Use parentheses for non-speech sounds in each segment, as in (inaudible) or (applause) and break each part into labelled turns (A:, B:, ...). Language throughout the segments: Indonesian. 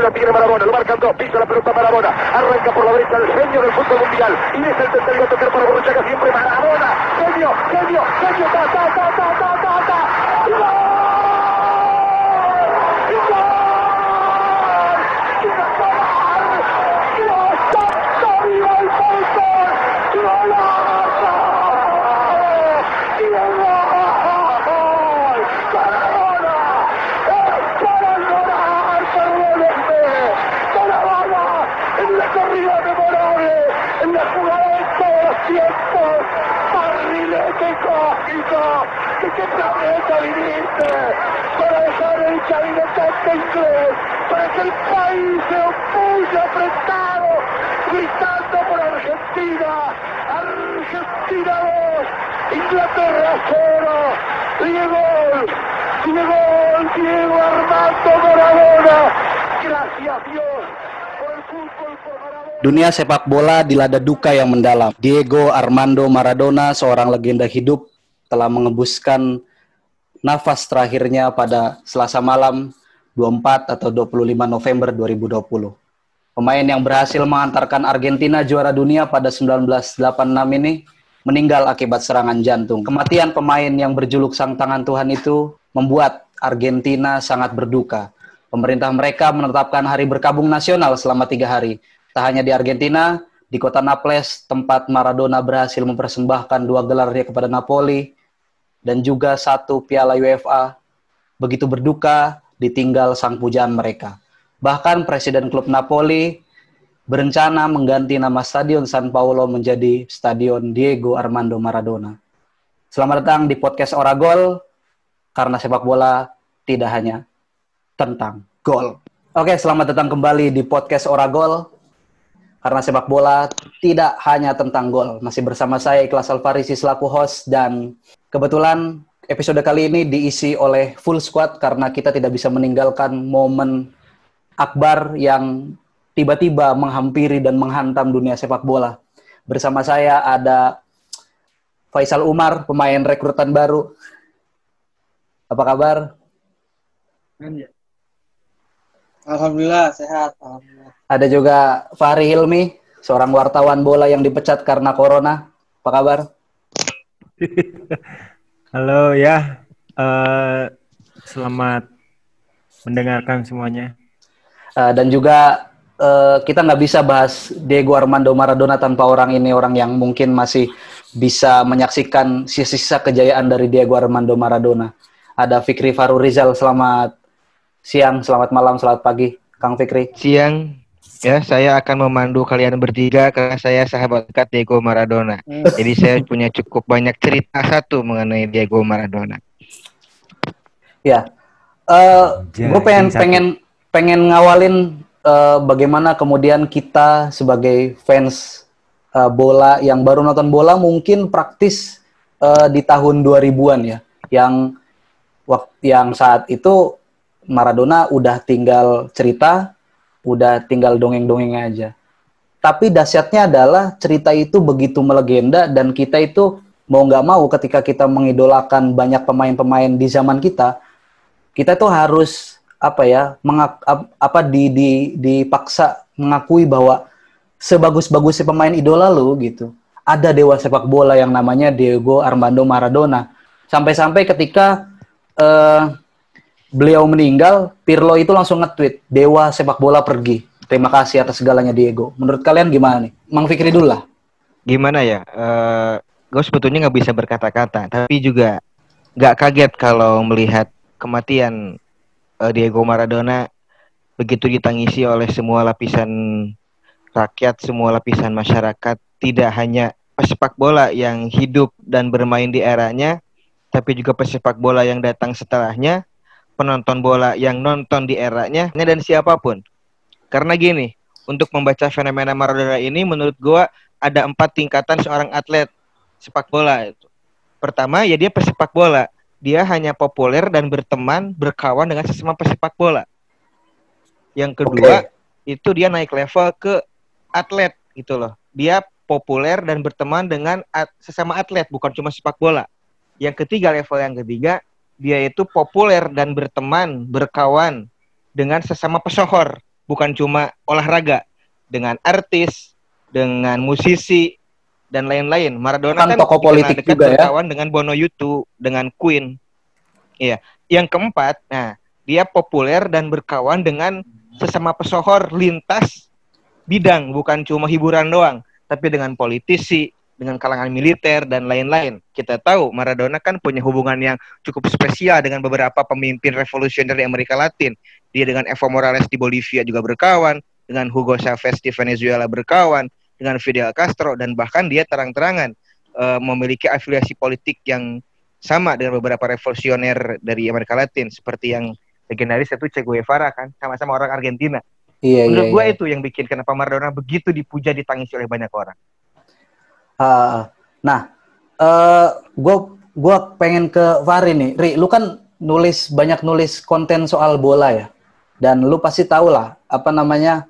A: Ahí lo tiene Marabona, lo marcan dos, pisa la pelota Marabona. Arranca por la derecha el genio del fútbol mundial. Y es el tercero a tocar para Borruchaga siempre Marabona. Genio, genio, genio, ta, ta, ta, ta. Inglés, para que el país se opulle apretado, gritando por Argentina, Argentina 2, Inglaterra 0, Diego, Diego, Diego Armando Maradona, gracias Dios.
B: Dunia sepak bola dilanda duka yang mendalam. Diego Armando Maradona, seorang legenda hidup, telah mengembuskan nafas terakhirnya pada Selasa malam 24 atau 25 November 2020. Pemain yang berhasil mengantarkan Argentina juara dunia pada 1986 ini meninggal akibat serangan jantung. Kematian pemain yang berjuluk sang tangan Tuhan itu membuat Argentina sangat berduka. Pemerintah mereka menetapkan hari berkabung nasional selama tiga hari. Tak hanya di Argentina, di kota Naples, tempat Maradona berhasil mempersembahkan dua gelarnya kepada Napoli, dan juga satu piala UEFA begitu berduka ditinggal sang pujaan mereka. Bahkan Presiden klub Napoli berencana mengganti nama Stadion San Paolo menjadi Stadion Diego Armando Maradona. Selamat datang di podcast Oragol, karena sepak bola tidak hanya tentang gol. Oke, selamat datang kembali di podcast Oragol, karena sepak bola tidak hanya tentang gol. Masih bersama saya Ikhlas Alfarisi selaku host dan kebetulan episode kali ini diisi oleh full squad karena kita tidak bisa meninggalkan momen akbar yang tiba-tiba menghampiri dan menghantam dunia sepak bola. Bersama saya ada Faisal Umar, pemain rekrutan baru. Apa kabar?
C: Alhamdulillah sehat. Alhamdulillah.
B: Ada juga Fahri Hilmi, seorang wartawan bola yang dipecat karena corona. Apa kabar? (laughs)
D: Halo ya, uh, selamat mendengarkan semuanya.
B: Uh, dan juga uh, kita nggak bisa bahas Diego Armando Maradona tanpa orang ini orang yang mungkin masih bisa menyaksikan sisa-sisa kejayaan dari Diego Armando Maradona. Ada Fikri Faru Rizal, selamat siang, selamat malam, selamat pagi, Kang Fikri.
E: Siang, ya saya akan memandu kalian bertiga karena saya sahabat dekat Diego Maradona. Hmm. Jadi saya punya cukup banyak cerita satu mengenai Diego Maradona.
B: Ya, uh, gue pengen pengen pengen ngawalin uh, bagaimana kemudian kita sebagai fans uh, bola yang baru nonton bola mungkin praktis uh, di tahun 2000-an ya, yang waktu yang saat itu Maradona udah tinggal cerita, udah tinggal dongeng-dongeng aja. Tapi dahsyatnya adalah cerita itu begitu melegenda dan kita itu mau nggak mau ketika kita mengidolakan banyak pemain-pemain di zaman kita, kita tuh harus apa ya mengak, apa di, di dipaksa mengakui bahwa sebagus-bagusnya pemain idola lu gitu ada dewa sepak bola yang namanya Diego Armando Maradona sampai-sampai ketika uh, beliau meninggal, Pirlo itu langsung nge-tweet, Dewa sepak bola pergi. Terima kasih atas segalanya Diego. Menurut kalian gimana nih? Mang Fikri dulu lah.
E: Gimana ya? Uh, eh, gue sebetulnya nggak bisa berkata-kata, tapi juga nggak kaget kalau melihat kematian uh, Diego Maradona begitu ditangisi oleh semua lapisan rakyat, semua lapisan masyarakat, tidak hanya pesepak bola yang hidup dan bermain di eranya, tapi juga pesepak bola yang datang setelahnya, penonton bola yang nonton di eranya dan siapa pun. Karena gini, untuk membaca fenomena Maradona ini menurut gua ada empat tingkatan seorang atlet sepak bola itu. Pertama ya dia pesepak bola. Dia hanya populer dan berteman, berkawan dengan sesama pesepak bola. Yang kedua, okay. itu dia naik level ke atlet gitu loh. Dia populer dan berteman dengan at sesama atlet, bukan cuma sepak bola. Yang ketiga, level yang ketiga, dia itu populer dan berteman, berkawan dengan sesama pesohor, bukan cuma olahraga dengan artis, dengan musisi dan lain-lain. Maradona
B: Kan
E: kan,
B: tokoh politik
E: dekat
B: juga ya.
E: berkawan dengan Bono Yutu, dengan Queen. Iya. Yang keempat, nah, dia populer dan berkawan dengan sesama pesohor lintas bidang, bukan cuma hiburan doang, tapi dengan politisi, dengan kalangan militer dan lain-lain. Kita tahu Maradona kan punya hubungan yang cukup spesial dengan beberapa pemimpin revolusioner di Amerika Latin. Dia dengan Evo Morales di Bolivia juga berkawan, dengan Hugo Chavez di Venezuela berkawan, dengan Fidel Castro dan bahkan dia terang-terangan eh, memiliki afiliasi politik yang sama dengan beberapa revolusioner dari Amerika Latin seperti yang legendaris itu Che Guevara kan, sama-sama orang Argentina.
B: Iya,
E: Menurut
B: iya,
E: gue
B: iya.
E: itu yang bikin kenapa Maradona begitu dipuja ditangisi oleh banyak orang.
B: Ah, nah, gue gua pengen ke Fahri nih. Ri, lu kan nulis banyak nulis konten soal bola ya, dan lu pasti tahu lah apa namanya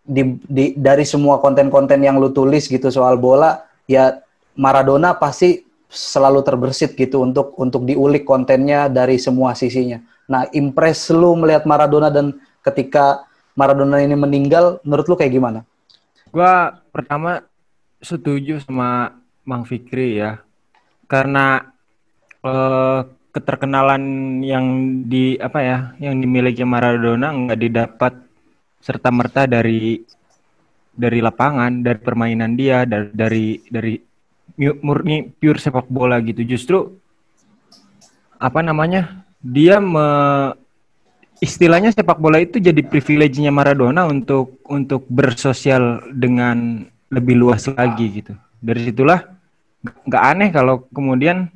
B: di, di dari semua konten-konten yang lu tulis gitu soal bola, ya Maradona pasti selalu terbersit gitu untuk untuk diulik kontennya dari semua sisinya. Nah, impress lu melihat Maradona dan ketika Maradona ini meninggal, menurut lu kayak gimana?
D: Gua pertama setuju sama Mang Fikri ya. Karena eh, keterkenalan yang di apa ya, yang dimiliki Maradona nggak didapat serta merta dari dari lapangan, dari permainan dia, dari dari dari mu- murni pure sepak bola gitu. Justru apa namanya? Dia me, istilahnya sepak bola itu jadi privilege-nya Maradona untuk untuk bersosial dengan lebih luas lagi gitu. Dari situlah nggak aneh kalau kemudian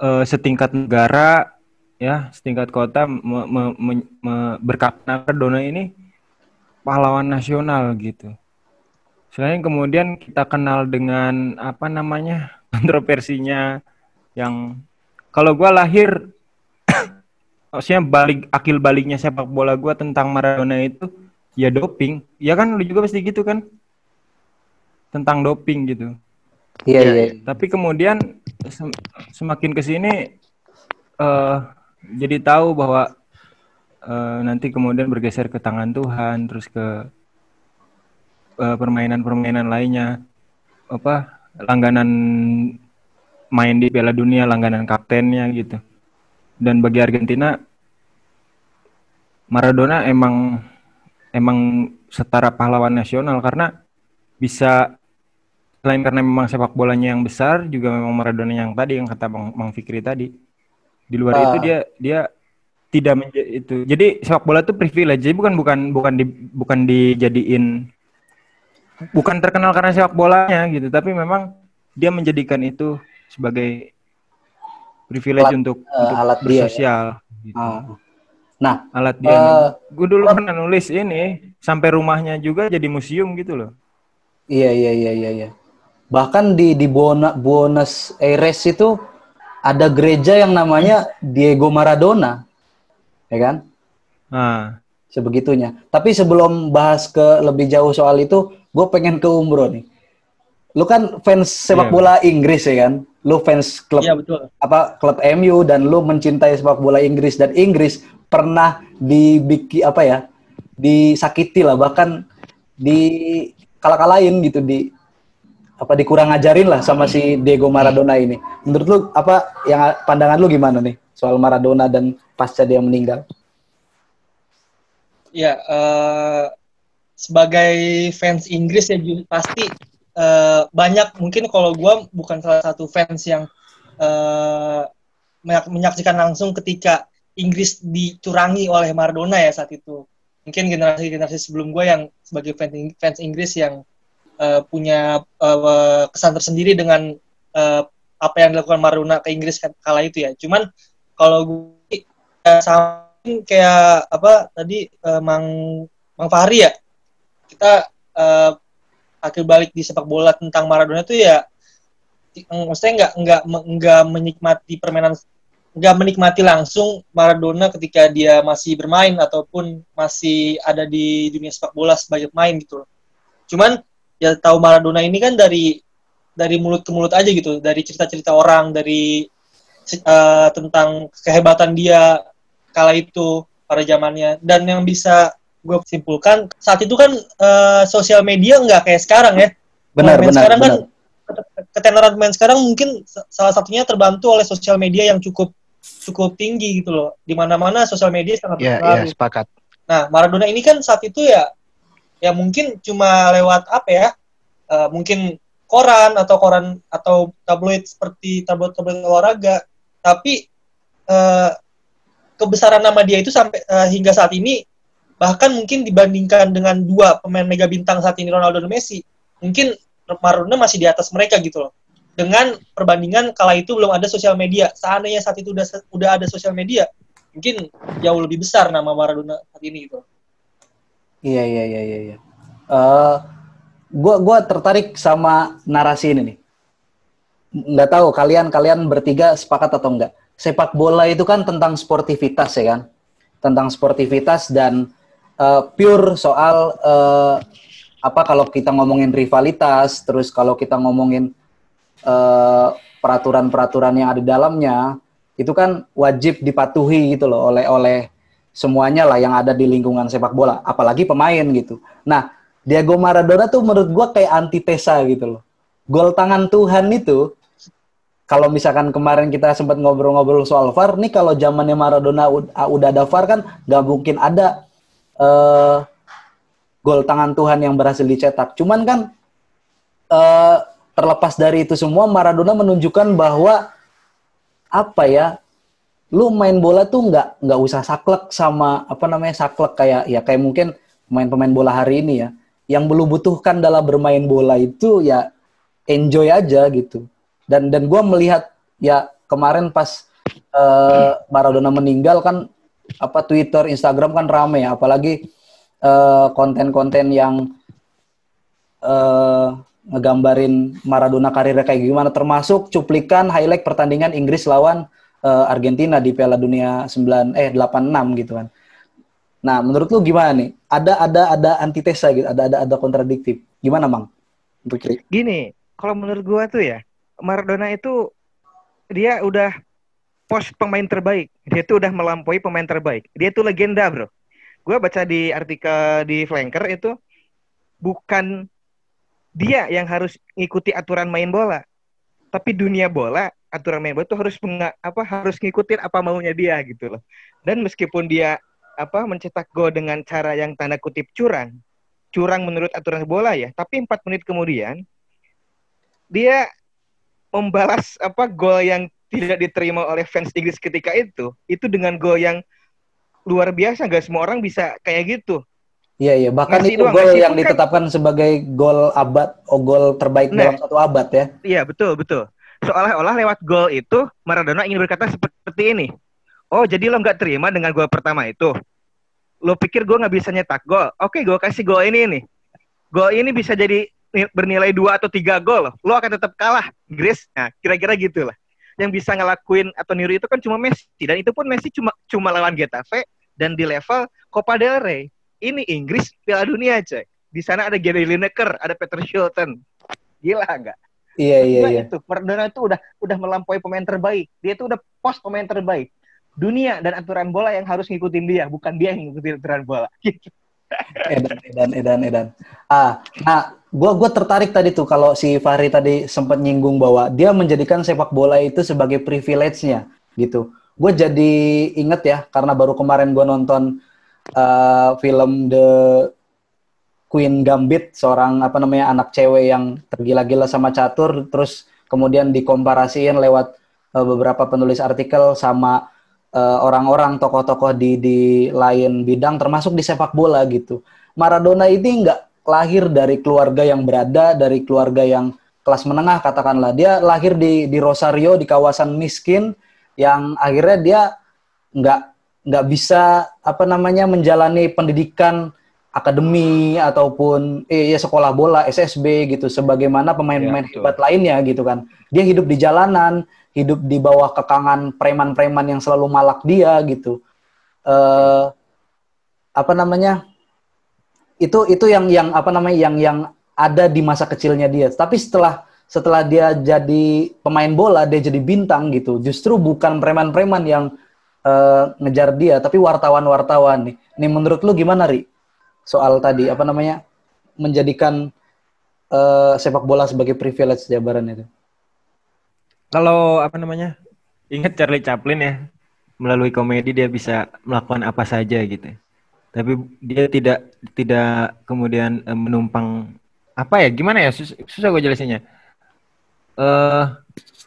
D: eh, setingkat negara ya setingkat kota me, me- me- me- berkata Maradona ini pahlawan nasional gitu. Selain kemudian kita kenal dengan apa namanya (laughs) kontroversinya yang kalau gua lahir (coughs) maksudnya balik akil baliknya sepak bola gua tentang Maradona itu ya doping ya kan lu juga pasti gitu kan tentang doping gitu.
B: Iya,
E: Iya,
B: iya.
D: tapi kemudian sem- semakin ke sini eh jadi tahu bahwa eh, nanti kemudian bergeser ke tangan Tuhan terus ke eh, permainan-permainan lainnya. Apa langganan main di Piala Dunia langganan kaptennya gitu. Dan bagi Argentina Maradona emang emang setara pahlawan nasional karena bisa selain karena memang sepak bolanya yang besar juga memang Maradona yang tadi yang kata Bang, Bang Fikri tadi di luar
B: Ah.
D: itu dia dia tidak menjadi itu jadi sepak bola itu privilege jadi bukan bukan bukan di bukan dijadiin bukan terkenal karena sepak bolanya gitu tapi memang dia menjadikan itu sebagai privilege
B: Alat-
D: untuk
B: eh,
D: untuk
B: alat dia ya.
D: bersosial gitu.
B: Ah. Nah,
D: alat dia
B: Eh,
D: gue dulu pernah nulis ini sampai rumahnya juga jadi museum gitu loh
B: Iya iya iya iya iya. Bahkan di di Buona- Buenos Aires itu ada gereja yang namanya Diego Maradona. Ya kan?
D: nah
B: Sebegitunya. Tapi sebelum bahas ke lebih jauh soal itu, gue pengen ke umroh nih. Lu kan fans sepak
D: Iya.
B: bola Inggris ya kan? Lu fans klub
C: Iya betul.
B: apa klub MU dan lu mencintai sepak bola Inggris dan Inggris pernah dibikin apa ya? disakiti lah bahkan di kalah-kalahin gitu di apa dikurang ajarin lah sama si Diego Maradona ini. Menurut lu apa yang pandangan lu gimana nih soal Maradona dan pasca dia meninggal?
C: Ya, eh, sebagai fans Inggris ya pasti eh, banyak mungkin kalau gua bukan salah satu fans yang menyak- menyaksikan langsung ketika Inggris dicurangi oleh Maradona ya saat itu. Mungkin generasi-generasi sebelum gue yang sebagai fans Inggris yang eh, punya eh, kesan tersendiri dengan eh, apa yang dilakukan Maradona ke Inggris kan- kala itu ya. Cuman kalau gue ya, sama kayak apa tadi eh, Mang Mang Fahri ya kita eh, akhir balik di sepak bola tentang Maradona itu ya maksudnya nggak nggak nggak menikmati permainan nggak menikmati langsung Maradona ketika dia masih bermain ataupun masih ada di dunia sepak bola sebagai pemain gitu. Cuman ya tahu Maradona ini kan dari dari mulut ke mulut aja gitu, dari cerita-cerita orang, dari eh, tentang kehebatan dia kala itu pada zamannya. Dan yang bisa gue simpulkan saat itu kan eh, sosial media nggak kayak sekarang ya.
B: Benar,
C: Pemain
B: benar,
C: sekarang
B: benar.
C: kan ketenaran pemain sekarang mungkin sa- salah satunya terbantu oleh sosial media yang cukup cukup tinggi gitu loh. Di mana mana sosial media sangat
E: Ya, ya,
C: berpengaruh
E: sepakat.
C: Nah, Maradona ini kan saat itu ya, ya mungkin cuma lewat apa ya, eh, mungkin koran atau koran atau tabloid seperti tabloid-tabloid olahraga. Tapi eh, kebesaran nama dia itu sampai eh, hingga saat ini bahkan mungkin dibandingkan dengan dua pemain mega bintang saat ini Ronaldo dan Messi, mungkin Maradona masih di atas mereka gitu loh. Dengan perbandingan kala itu belum ada sosial media. Seandainya saat itu udah udah ada sosial media, mungkin jauh lebih besar nama Maradona saat ini gitu.
B: Iya iya iya iya. iya. Eh, gua gua tertarik sama narasi ini nih. Nggak tahu kalian kalian bertiga sepakat atau enggak. Sepak bola itu kan tentang sportivitas ya kan, tentang sportivitas dan eh, pure soal eh, apa kalau kita ngomongin rivalitas, terus kalau kita ngomongin eh, peraturan-peraturan yang ada di dalamnya, itu kan wajib dipatuhi gitu loh oleh oleh semuanya lah yang ada di lingkungan sepak bola, apalagi pemain gitu. Nah, Diego Maradona tuh menurut gua kayak antitesa gitu loh. Gol tangan Tuhan itu kalau misalkan kemarin kita sempat ngobrol-ngobrol soal VAR, nih kalau zamannya Maradona ud- udah ada VAR kan nggak mungkin ada eh gol tangan Tuhan yang berhasil dicetak. Cuman kan eh terlepas dari itu semua Maradona menunjukkan bahwa apa ya lu main bola tuh nggak nggak usah saklek sama apa namanya saklek kayak ya kayak mungkin pemain-pemain bola hari ini ya. Yang belum butuhkan dalam bermain bola itu ya enjoy aja gitu. Dan dan gue melihat ya kemarin pas eh, Maradona meninggal kan apa Twitter Instagram kan rame ya. Apalagi eh, konten-konten yang eh, ngegambarin Maradona karirnya kayak gimana. Termasuk cuplikan highlight pertandingan Inggris lawan eh, Argentina di Piala Dunia 9 eh 86 gitu kan. Nah, menurut lu gimana nih? Ada ada ada antitesa gitu, ada ada ada kontradiktif. Gimana, Mang? Fikri?
E: Gini, kalau menurut gua tuh ya, Maradona itu dia udah pos pemain terbaik. Dia tuh udah melampaui pemain terbaik. Dia tuh legenda, Bro. Gua baca di artikel di Flanker itu bukan dia yang harus ngikuti aturan main bola. Tapi dunia bola, aturan main bola itu harus menga- apa harus ngikutin apa maunya dia gitu loh. Dan meskipun dia apa mencetak gol dengan cara yang tanda kutip curang, curang menurut aturan bola ya, tapi empat menit kemudian dia membalas apa gol yang tidak diterima oleh fans Inggris ketika itu, itu dengan gol yang luar biasa, nggak semua orang bisa kayak gitu.
B: Iya, iya. Bahkan
E: Messi
B: itu
E: doang,
B: gol yang
E: pun kan-
B: ditetapkan sebagai gol abad, oh gol terbaik
E: Nah.
B: dalam satu abad ya.
E: Iya betul betul. Seolah-olah lewat gol itu Maradona ingin berkata seperti ini. Oh jadi lo nggak terima dengan gol pertama itu? Lo pikir gue nggak bisa nyetak gol? Oke gue kasih gol ini nih. Gol ini bisa jadi ni- bernilai dua atau tiga gol. Lo akan tetap kalah, Inggris. Nah kira-kira gitulah. Yang bisa ngelakuin atau niru itu kan cuma Messi dan itu pun Messi cuma cuma lawan Getafe dan di level Copa del Rey. Ini Inggris Piala Dunia coy. Di sana ada Gary Lineker, ada Peter Shilton. Gila nggak?
B: Iya, iya, iya.
E: itu Maradona itu udah udah melampaui pemain terbaik. Dia itu udah pos pemain terbaik. Dunia dan aturan bola yang harus ngikutin dia, bukan dia yang ngikutin aturan bola. (laughs) Gitu.
B: Edan, edan, edan, edan. Ah, nah, gua gua tertarik tadi tuh kalau si Fahri tadi sempat nyinggung bahwa dia menjadikan sepak bola itu sebagai privilege-nya gitu. Gue jadi inget ya karena baru kemarin gue nonton eh, film The Queen Gambit, seorang apa namanya anak cewek yang tergila-gila sama catur, terus kemudian dikomparasiin lewat eh, beberapa penulis artikel sama eh, orang-orang tokoh-tokoh di di lain bidang termasuk di sepak bola gitu. Maradona ini nggak lahir dari keluarga yang berada, dari keluarga yang kelas menengah katakanlah. Dia lahir di di Rosario di kawasan miskin yang akhirnya dia nggak nggak bisa apa namanya menjalani pendidikan akademi ataupun eh, ya sekolah bola SSB gitu sebagaimana pemain-pemain
E: Ya,
B: hebat lainnya gitu kan. Dia hidup di jalanan, hidup di bawah kekangan preman-preman yang selalu malak dia gitu. eh apa namanya? Itu itu yang yang apa namanya yang yang ada di masa kecilnya dia. Tapi setelah setelah dia jadi pemain bola, dia jadi bintang gitu. Justru bukan preman-preman yang eh, ngejar dia, tapi wartawan-wartawan nih. Nih menurut lu gimana, Ri? Soal tadi apa namanya? menjadikan eh, sepak bola sebagai privilege Jabaran itu.
D: Kalau apa namanya? Ingat Charlie Chaplin ya, melalui komedi dia bisa melakukan apa saja gitu. Tapi dia tidak tidak kemudian eh, menumpang apa ya? Gimana ya? Sus- susah gue jelasinnya. Eh,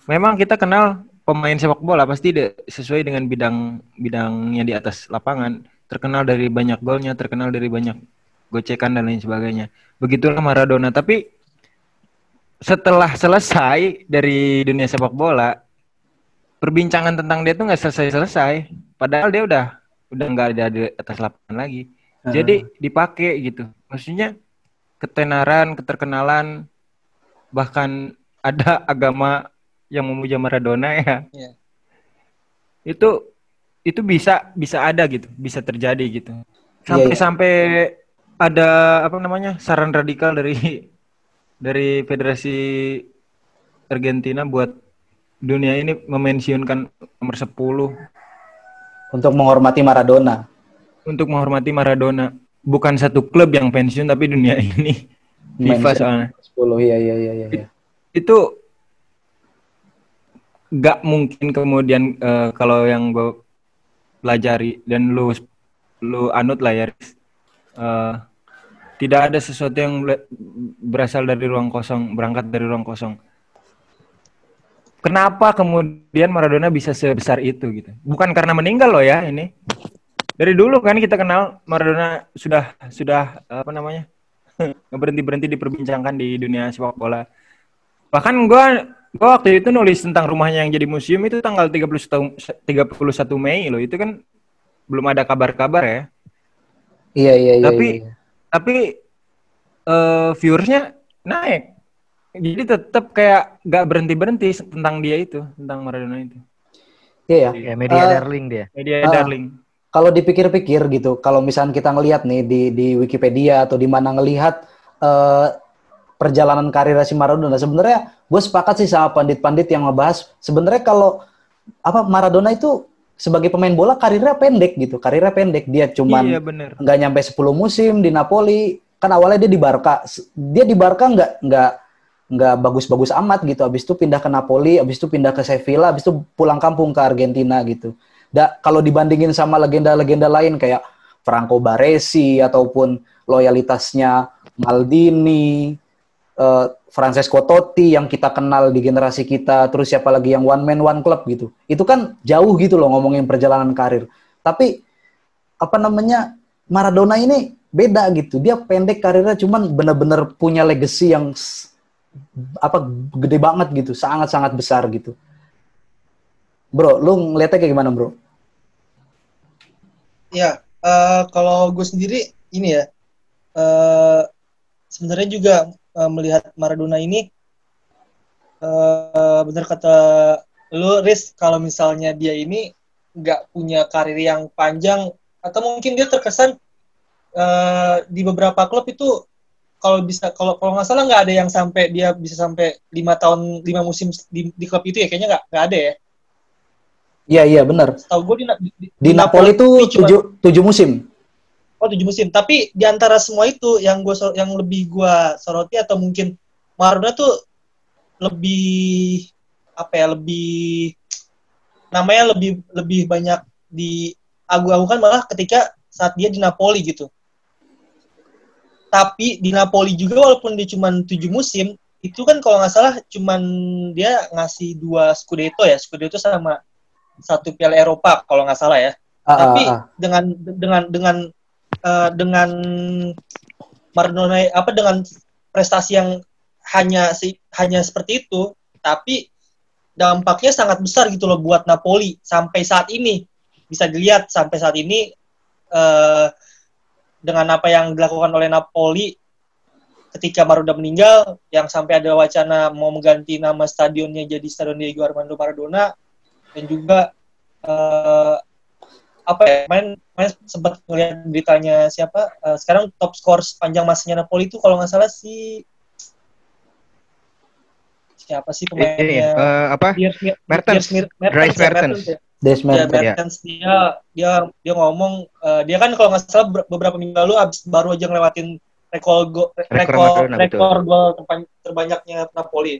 D: memang kita kenal pemain sepak bola pasti sesuai dengan bidang bidangnya di atas lapangan. Terkenal dari banyak golnya, terkenal dari banyak gocekan dan lain sebagainya. Begitulah Maradona. Tapi setelah selesai dari dunia sepak bola, perbincangan tentang dia tuh nggak selesai-selesai. Padahal dia udah udah nggak ada di atas lapangan lagi. Jadi dipakai gitu. Maksudnya ketenaran, keterkenalan, bahkan ada agama yang memuja Maradona ya.
C: Iya.
D: Itu itu bisa bisa ada gitu, bisa terjadi gitu.
B: Iya,
D: Sampai
B: iya.
D: sampai ada apa namanya saran radikal dari (laughs) dari Federasi Argentina buat dunia ini memensiunkan nomor 10
B: Untuk menghormati Maradona.
D: untuk menghormati Maradona. Bukan satu klub yang pensiun tapi dunia (laughs) ini. FIFA soalnya.
B: 10 iya iya iya iya.
D: Itu nggak mungkin kemudian eh, kalau yang pelajari dan lu lu anut lah ya. Eh, tidak ada sesuatu yang ber- berasal dari ruang kosong berangkat dari ruang kosong. Kenapa kemudian Maradona bisa sebesar itu gitu? Bukan karena meninggal loh ya ini. Dari dulu kan kita kenal Maradona sudah sudah apa namanya (laughs) berhenti berhenti diperbincangkan di dunia sepak bola. Bahkan gua gua waktu itu nulis tentang rumahnya yang jadi museum itu tanggal 31 31 Mei loh itu kan belum ada kabar-kabar ya
B: Iya iya iya.
D: Tapi-
B: iya.
D: tapi eh viewersnya naik jadi tetap kayak gak berhenti berhenti tentang dia itu tentang Maradona itu
B: Iya ya.
E: Ya, media
B: Eh,
E: darling dia.
D: media
B: Ah.
D: darling
B: Kalau dipikir-pikir gitu, kalau misalnya kita ngelihat nih di di Wikipedia atau di mana ngelihat eh, perjalanan karir si Maradona, sebenarnya gue sepakat sih sama pandit-pandit yang ngebahas sebenarnya kalau apa Maradona itu sebagai pemain bola karirnya pendek gitu, karirnya pendek. Dia cuman
D: iya
B: nggak nyampe 10 musim di Napoli. Kan awalnya dia di Barca. Dia di Barca nggak nggak nggak bagus-bagus amat gitu. Abis itu pindah ke Napoli abis itu pindah ke Sevilla abis itu pulang kampung ke Argentina gitu. Da, kalau dibandingin sama legenda-legenda lain kayak Franco Baresi ataupun loyalitasnya Maldini eh, Francesco Totti yang kita kenal di generasi kita terus siapa lagi yang one man one club gitu itu kan jauh gitu loh ngomongin perjalanan karir tapi apa namanya Maradona ini beda gitu. Dia pendek karirnya cuman bener-bener punya legacy yang apa gede banget gitu, sangat-sangat besar gitu. Bro, lu ngeliatnya kayak gimana, Bro?
C: Ya, eh, kalau gue sendiri ini ya, eh, sebenarnya juga eh, melihat Maradona ini, eh, benar kata lu, Riz, kalau misalnya dia ini nggak punya karir yang panjang, atau mungkin dia terkesan eh, di beberapa klub itu kalau bisa kalau kalau nggak salah nggak ada yang sampai dia bisa sampai lima tahun lima musim di, di klub itu ya kayaknya nggak nggak ada ya.
B: Iya, iya bener.
C: Tahu gue di, di,
B: Di Napoli tuh
C: cuma-
B: tujuh, tujuh musim.
C: Oh tujuh musim. Tapi di antara semua itu yang gue yang lebih gua soroti atau mungkin Maradona tuh lebih apa ya lebih namanya lebih lebih banyak di agu-agukan malah ketika saat dia di Napoli gitu. Tapi di Napoli juga walaupun dia cuma tujuh musim itu kan kalau nggak salah cuman dia ngasih dua Scudetto ya Scudetto sama satu Piala Eropa kalau nggak salah ya
B: Ah,
C: tapi
B: ah, ah.
C: dengan dengan dengan eh, dengan Maradona apa dengan prestasi yang hanya si hanya seperti itu tapi dampaknya sangat besar gitu loh buat Napoli sampai saat ini. Bisa dilihat sampai saat ini eh, dengan apa yang dilakukan oleh Napoli ketika Maradona meninggal yang sampai ada wacana mau mengganti nama stadionnya jadi Stadion Diego Armando Maradona dan juga eh, apa ya main main sempat ngeliat beritanya siapa eh, sekarang top skor sepanjang masanya Napoli itu kalau nggak salah si siapa sih
E: Ini
C: pemainnya
E: eh, apa? Mertens.
C: Dries Mer-
E: Dries
C: ya,
E: Mertens.
C: ya.
B: Des
C: Ya,
B: Mertens.
C: Mertens dia dia dia ngomong eh, dia kan kalau nggak salah ber- beberapa minggu lalu abis baru aja ngelewatin rekor go, rekor
E: Maradona,
C: rekor gol terbanyaknya Napoli.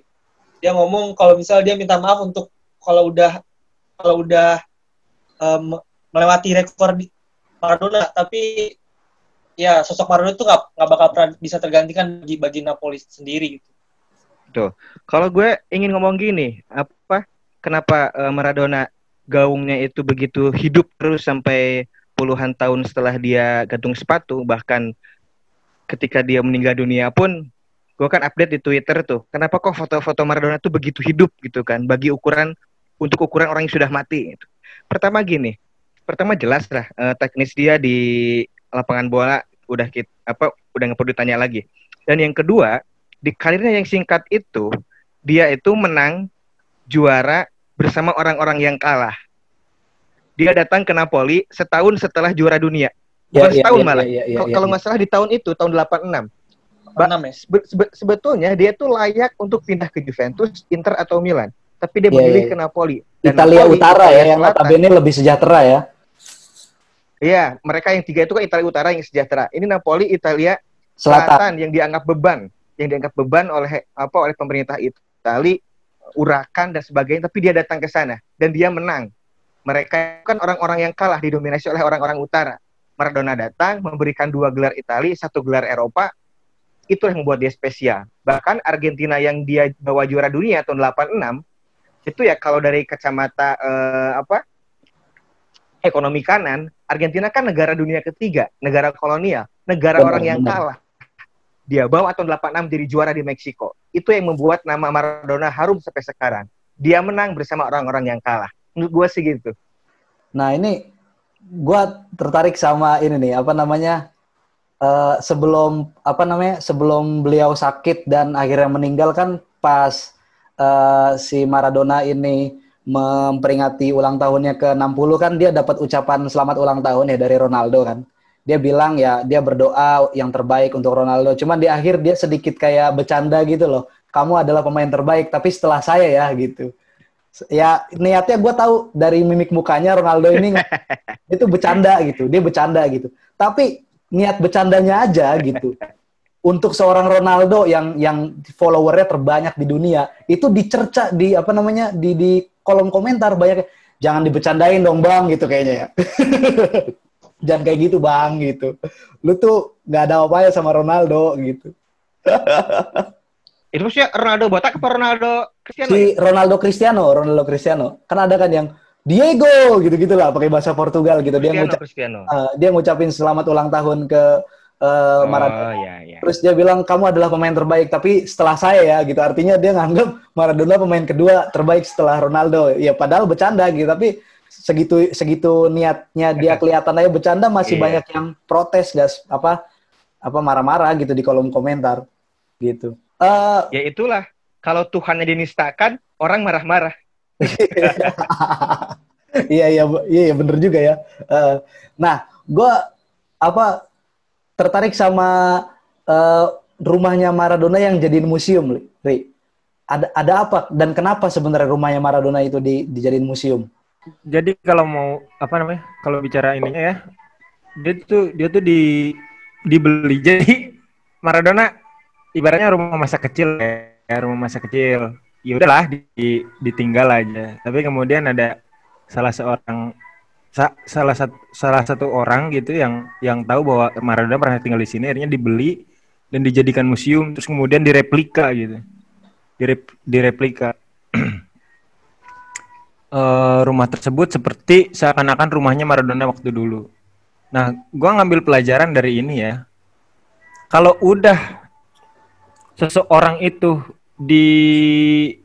C: Dia ngomong kalau misal dia minta maaf untuk kalau udah kalau udah em, melewati rekor di Maradona, tapi ya sosok Maradona itu nggak nggak bakal pernah bisa tergantikan bagi bagi Napoli sendiri gitu.
E: Kalau gue ingin ngomong gini, apa kenapa eh, Maradona gaungnya itu begitu hidup terus sampai puluhan tahun setelah dia gantung sepatu, bahkan ketika dia meninggal dunia pun gue kan update di Twitter tuh, kenapa kok foto-foto Maradona tuh begitu hidup gitu kan, bagi ukuran untuk ukuran orang yang sudah mati. Gitu. Pertama gini, pertama jelas lah eh, teknis dia di lapangan bola udah kita apa udah nggak perlu ditanya lagi. Dan yang kedua, di karirnya yang singkat itu dia itu menang juara bersama orang-orang yang kalah. Dia datang ke Napoli setahun setelah juara dunia. Bukan
B: Ya, ya,
E: setahun
B: ya,
E: malah.
B: ya, ya,
E: Kalau-
B: ya,
E: Kalau
B: ya.
E: nggak salah di tahun itu tahun 86. Ba-
C: Enam ya.
E: Sebe- sebe- sebetulnya dia tuh layak untuk pindah ke Juventus, Inter atau Milan. Tapi dia
B: Ya,
E: memilih
B: ya.
E: ke Napoli.
B: Italia
E: Napoli,
B: Utara
E: Italia
B: ya yang notabene lebih sejahtera ya.
E: Iya, mereka yang tiga itu kan Italia Utara yang sejahtera. Ini Napoli, Italia
B: Selatan.
E: Selatan yang dianggap beban, yang dianggap beban oleh apa oleh pemerintah Itali, urakan dan sebagainya, tapi dia datang ke sana dan dia menang. Mereka kan orang-orang yang kalah didominasi oleh orang-orang utara. Maradona datang memberikan dua gelar Itali, satu gelar Eropa. Itu yang membuat dia spesial. Bahkan Argentina yang dia bawa juara dunia tahun 86 itu ya kalau dari kacamata eh, apa ekonomi kanan, Argentina kan negara dunia ketiga, negara kolonial, negara
B: Benar,
E: orang yang
B: benar.
E: kalah. Dia bawa tahun 86 jadi juara di Meksiko. Itu yang membuat nama Maradona harum sampai sekarang. Dia menang bersama orang-orang yang kalah. Menurut gue sih gitu.
B: Nah ini gua tertarik sama ini nih apa namanya eh, sebelum apa namanya sebelum beliau sakit dan akhirnya meninggal kan pas eh, si Maradona ini memperingati ulang tahunnya ke 60 kan dia dapat ucapan selamat ulang tahun ya dari Ronaldo kan. Dia bilang ya dia berdoa yang terbaik untuk Ronaldo. Cuman di akhir dia sedikit kayak bercanda gitu loh. Kamu adalah pemain terbaik tapi setelah saya ya gitu. Ya niatnya gue tahu dari mimik mukanya Ronaldo ini (laughs) itu bercanda gitu. Dia bercanda gitu. Tapi niat bercandanya aja gitu. Untuk seorang Ronaldo yang yang followernya terbanyak di dunia itu dicerca di apa namanya di di kolom komentar banyak jangan dibecandain dong bang gitu kayaknya ya. (laughs) jangan kayak gitu bang gitu. Lu tuh nggak ada apa-apa sama Ronaldo gitu.
E: Itu maksudnya Ronaldo botak apa Ronaldo Cristiano? ya?
B: Si Ronaldo Cristiano, Ronaldo Cristiano. Kan ada kan yang Diego gitu-gitu lah pakai bahasa Portugal gitu. Dia
E: Cristiano,
B: ngucap,
E: Cristiano.
B: eh, dia ngucapin selamat ulang tahun ke eh, Maradona.
E: Oh iya iya.
B: Terus dia bilang kamu adalah pemain terbaik tapi setelah saya ya gitu. Artinya dia nganggap Maradona pemain kedua terbaik setelah Ronaldo. Ya padahal bercanda gitu tapi segitu segitu niatnya dia (laughs) kelihatan aja bercanda masih
E: Iya.
B: banyak yang protes gas apa apa marah-marah gitu di kolom komentar gitu. Eh
E: Ya itulah. Kalau Tuhannya dinistakan, orang marah-marah. (laughs)
B: iya iya iya iya, bener juga ya. Eh, nah, gue apa tertarik sama eh, rumahnya Maradona yang jadiin museum. Ri. Ada ada apa dan kenapa sebenarnya rumahnya Maradona itu di, dijadiin museum?
D: Jadi kalau mau apa namanya? Kalau bicara ininya ya, dia tuh dia tuh di dibeli. Jadi Maradona ibaratnya rumah masa kecil ya, rumah masa kecil. Ya udahlah di, ditinggal aja. Tapi kemudian ada salah seorang sa- salah satu salah satu orang gitu yang yang tahu bahwa Maradona pernah tinggal di sini akhirnya dibeli dan dijadikan museum terus kemudian direplika gitu. Direp, direplika. (clears throat) eh, rumah tersebut seperti seakan-akan rumahnya Maradona waktu dulu. Nah, gua ngambil pelajaran dari ini ya. Kalau udah seseorang itu diteladani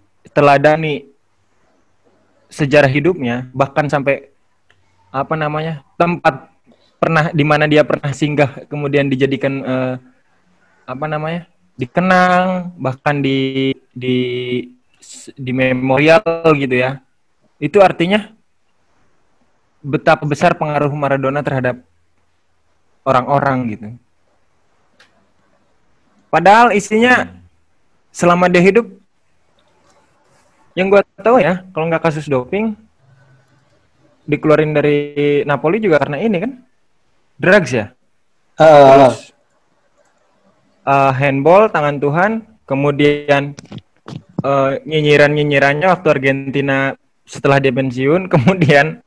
D: sejarah hidupnya, bahkan sampai apa namanya tempat pernah di mana dia pernah singgah, kemudian dijadikan eh, apa namanya dikenang, bahkan di di di memorial gitu ya itu artinya betapa besar pengaruh Maradona terhadap orang-orang gitu. Padahal isinya selama dia hidup, yang gue tahu ya, kalau nggak kasus doping, dikeluarin dari Napoli juga karena ini kan? Drugs ya?
B: Ah,
D: terus eh, handball tangan Tuhan kemudian eh, nyinyiran-nyinyirannya waktu Argentina setelah dia pensiun (laughs) kemudian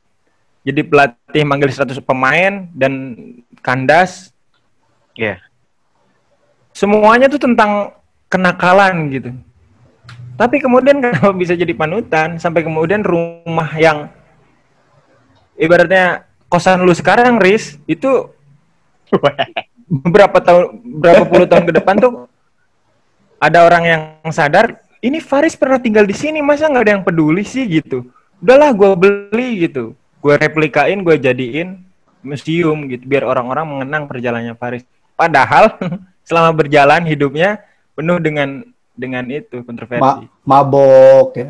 D: jadi pelatih manggil 100 pemain dan kandas.
E: Iya.
D: semuanya tuh tentang kenakalan gitu. Tapi kemudian (laughs) kenapa bisa jadi panutan? Sampai kemudian rumah yang ibaratnya kosan lu sekarang Riz itu berapa tahun berapa puluh tahun ke depan tuh ada orang yang sadar ini Faris pernah tinggal di sini masa nggak ada yang peduli sih? Gitu. Udahlah gue beli gitu. Gue replikain gue jadiin museum gitu biar orang-orang mengenang perjalanannya Faris. Padahal (laughs) selama berjalan hidupnya penuh dengan dengan itu
B: ma-
D: kontroversi
B: mabok ya.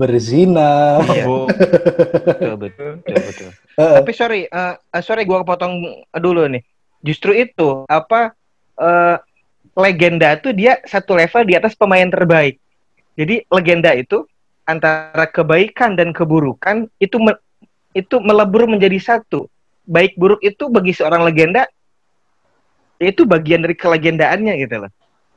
B: Berzina.
D: Iya.
E: betul betul betul. betul. Tapi sorry, eh eh, sorry gua potong dulu nih. Justru itu apa eh legenda tuh dia satu level di atas pemain terbaik. Jadi legenda itu antara kebaikan dan keburukan itu me- itu melebur menjadi satu. Baik buruk itu bagi seorang legenda itu bagian dari kelegendaannya gitu loh.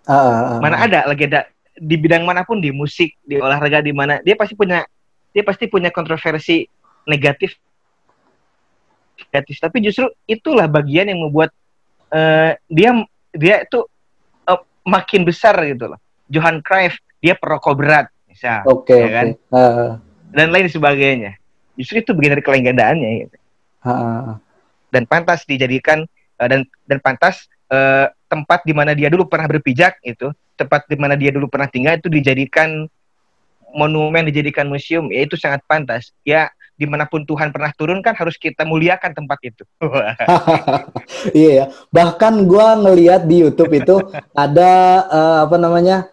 B: Ah, ah, ah.
E: Mana ada legenda di bidang mana pun di musik, di olahraga di mana dia pasti punya dia pasti punya kontroversi negatif negatif tapi justru itulah bagian yang membuat eh, dia dia itu eh, makin besar gitu loh. Johan Cruyff dia perokok berat misal
B: Oke,
E: ya
B: oke.
E: kan?
B: Ah,
E: dan lain sebagainya. Justru itu bagian dari kelegendaannya gitu.
B: ah.
E: dan pantas dijadikan eh, dan dan pantas eh, tempat di mana dia dulu pernah berpijak itu tempat di mana dia dulu pernah tinggal itu dijadikan monumen dijadikan museum ya itu sangat pantas ya di mana pun Tuhan pernah turun kan harus kita muliakan tempat itu (laughs)
B: Iya ya. Bahkan gua ngeliat di YouTube itu ada eh, apa namanya?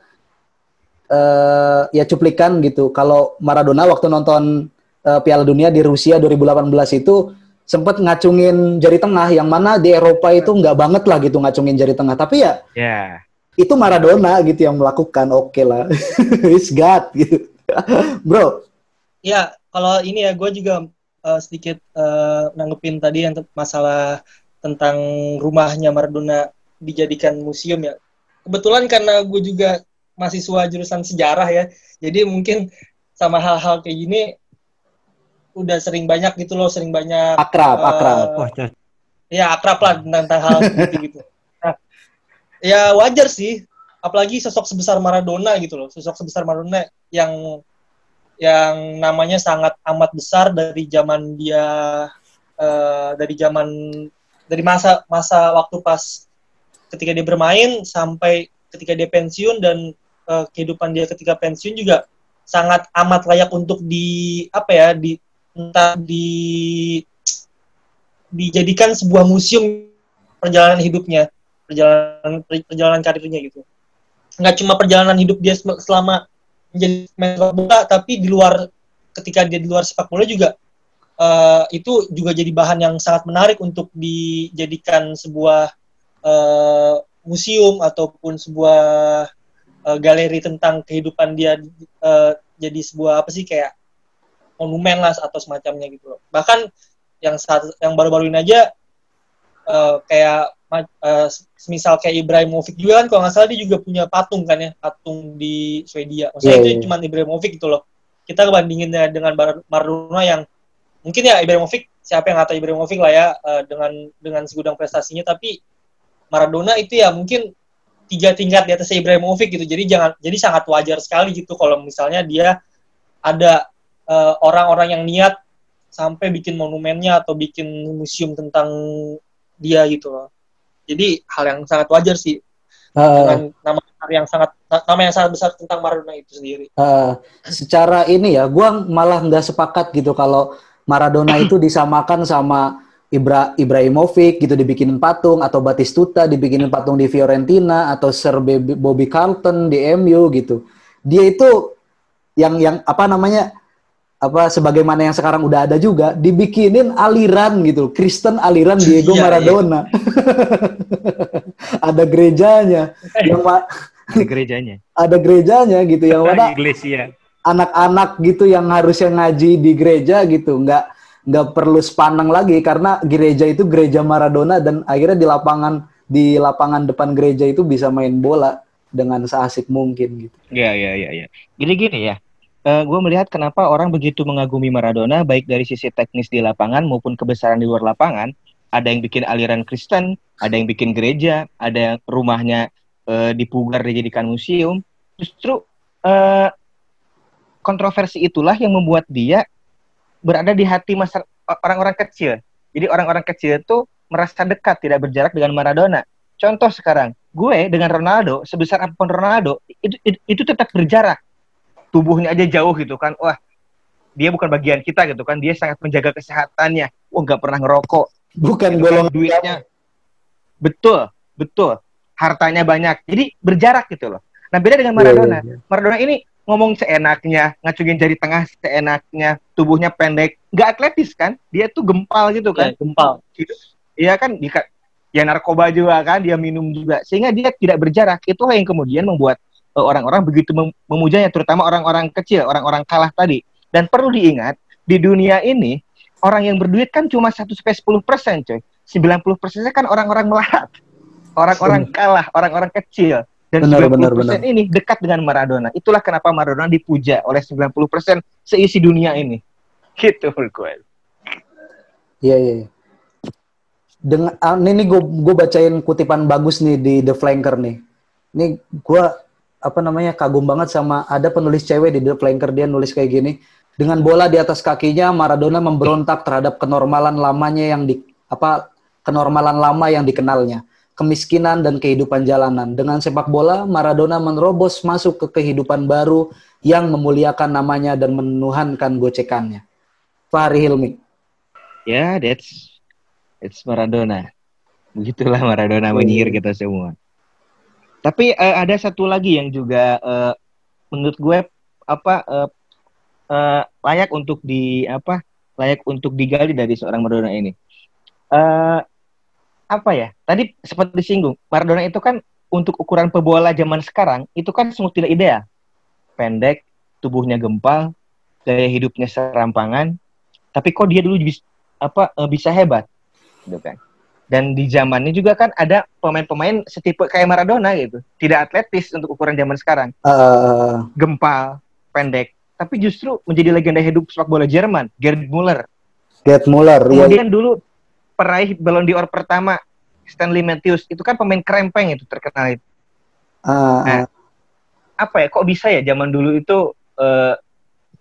B: eh ya cuplikan gitu. Kalau Maradona waktu nonton eh, Piala Dunia di Rusia 2018 itu sempat ngacungin jari tengah yang mana di Eropa itu nggak banget lah gitu ngacungin jari tengah. Tapi ya
E: ya
B: itu Maradona gitu yang melakukan. Oke lah. (laughs) It's God gitu. (laughs) Bro,
C: Ya, kalau ini ya, gue juga eh, sedikit eh, nanggepin tadi yang masalah tentang rumahnya Maradona dijadikan museum ya. Kebetulan karena gue juga mahasiswa jurusan sejarah ya, jadi mungkin sama hal-hal kayak gini udah sering banyak gitu loh, sering banyak
B: akrab,
C: eh,
B: akrab.
D: cocok.
C: ya akrab lah tentang, tentang hal seperti gitu. Nah, ya wajar sih, apalagi sosok sebesar Maradona gitu loh, sosok sebesar Maradona yang yang namanya sangat amat besar dari zaman dia eh, dari zaman dari masa masa waktu pas ketika dia bermain sampai ketika dia pensiun dan eh, kehidupan dia ketika pensiun juga sangat amat layak untuk di apa ya di entah di dijadikan sebuah museum perjalanan hidupnya perjalanan perjalanan karirnya gitu. Nggak cuma perjalanan hidup dia sel- selama menjadi pemain sepak bola tapi di luar ketika dia di luar sepak bola juga eh, itu juga jadi bahan yang sangat menarik untuk dijadikan sebuah eh, museum ataupun sebuah eh, galeri tentang kehidupan dia eh, jadi sebuah apa sih kayak monumen lah atau semacamnya gitu loh. Bahkan yang saat yang baru-baru ini aja eh, kayak ma- eh, misal kayak Ibrahimovic juga kan kalau nggak salah dia juga punya patung kan ya patung di Swedia. Maksudnya
B: Iya,
C: itu
B: iya.
C: cuma Ibrahimovic gitu loh. Kita bandinginnya dengan Maradona yang mungkin ya Ibrahimovic siapa yang nggak tahu Ibrahimovic lah ya eh, dengan dengan segudang prestasinya tapi Maradona itu ya mungkin tiga tingkat di atas Ibrahimovic gitu. Jadi jangan jadi sangat wajar sekali gitu kalau misalnya dia ada eh, orang-orang yang niat sampai bikin monumennya atau bikin museum tentang dia gitu loh. Jadi hal yang sangat wajar sih
B: Ah,
C: dengan nama yang sangat nama yang sangat besar tentang Maradona itu sendiri.
B: Eh, secara ini ya, gua malah nggak sepakat gitu kalau Maradona itu disamakan sama Ibra Ibrahimovic gitu dibikinin patung atau Batistuta dibikinin patung di Fiorentina atau Sir Bobby Bobby Carlton di MU gitu. Dia itu yang yang apa namanya apa sebagaimana yang sekarang udah ada juga dibikinin aliran gitu, Kristen aliran (laughs) Diego
C: Iya,
B: Maradona. (laughs) ada gerejanya yang ma-
E: di gerejanya (laughs)
B: ada gerejanya gitu yang mana
D: Iglesia.
B: anak-anak gitu yang harusnya ngaji di gereja gitu nggak nggak perlu sepaneng lagi karena gereja itu gereja Maradona dan akhirnya di lapangan di lapangan depan gereja itu bisa main bola dengan seasik mungkin gitu.
E: Iya iya iya. Ya. Gini gini ya. Uh, gue melihat kenapa orang begitu mengagumi Maradona baik dari sisi teknis di lapangan maupun kebesaran di luar lapangan. Ada yang bikin aliran Kristen, ada yang bikin gereja, ada yang rumahnya uh, dipugar dijadikan museum. Justru uh, kontroversi itulah yang membuat dia berada di hati orang-orang kecil. Jadi orang-orang kecil itu merasa dekat, tidak berjarak dengan Maradona. Contoh sekarang, gue dengan Ronaldo, sebesar apa pun Ronaldo, itu, itu, itu tetap berjarak tubuhnya aja jauh gitu kan. Wah dia bukan bagian kita gitu kan. Dia sangat menjaga kesehatannya. Wah nggak pernah ngerokok.
B: Bukan
E: gitu
B: golong
E: kan, duitnya. betul betul. Hartanya banyak. Jadi berjarak gitu loh. Nah beda dengan iya, iya, Maradona. yeah, yeah, yeah. Maradona ini ngomong seenaknya ngacungin jari tengah seenaknya tubuhnya pendek. Nggak atletis kan? Dia tuh gempal gitu kan?
C: Yeah, gempal.
E: Gitu. Iya kan? Ya narkoba juga kan? Dia minum juga. Sehingga dia tidak berjarak. Itulah yang kemudian membuat orang-orang begitu mem memujanya, terutama orang-orang kecil, orang-orang kalah tadi. Dan perlu diingat, di dunia ini orang yang berduit kan cuma 1 sampai 10 persen, coy. 90 persennya kan orang-orang melarat, orang-orang kalah, orang-orang kecil. Dan benar, 90 benar, persen benar. ini dekat dengan Maradona. Itulah kenapa Maradona dipuja oleh 90 persen seisi dunia ini. Gitu gue.
B: Iya, iya. iya. Dengan uh, ini gue gue bacain kutipan bagus nih di The Flanker nih. Ini gue apa namanya kagum banget sama ada penulis cewek di The Flanker dia nulis kayak gini dengan bola di atas kakinya Maradona memberontak terhadap kenormalan lamanya yang di apa kenormalan lama yang dikenalnya kemiskinan dan kehidupan jalanan. Dengan sepak bola Maradona menerobos masuk ke kehidupan baru yang memuliakan namanya dan menuhankan gocekannya. Fahri Hilmi.
E: Ya yeah, that's it's Maradona. Begitulah Maradona menyihir kita semua tapi uh, ada satu lagi yang juga uh, menurut gue apa uh, uh, layak untuk di apa layak untuk digali dari seorang Maradona ini. Uh, apa ya? Tadi seperti disinggung, Maradona itu kan untuk ukuran pebola zaman sekarang itu kan semua tidak ideal. Pendek, tubuhnya gempal, gaya hidupnya serampangan, tapi kok dia dulu bisa apa bisa hebat, gitu kan? Dan di zamannya juga kan ada pemain-pemain setipe kayak Maradona gitu. Tidak atletis untuk ukuran zaman sekarang. Uh... Gempal, pendek. Tapi justru menjadi legenda hidup sepak bola Jerman, Gerd Müller.
B: Gerd Müller,
E: iya. Kemudian dulu peraih Ballon d'Or pertama, Stanley Matthews. Itu kan pemain krempeng itu terkenal itu. Uh... Nah, apa ya, kok bisa ya zaman dulu itu uh,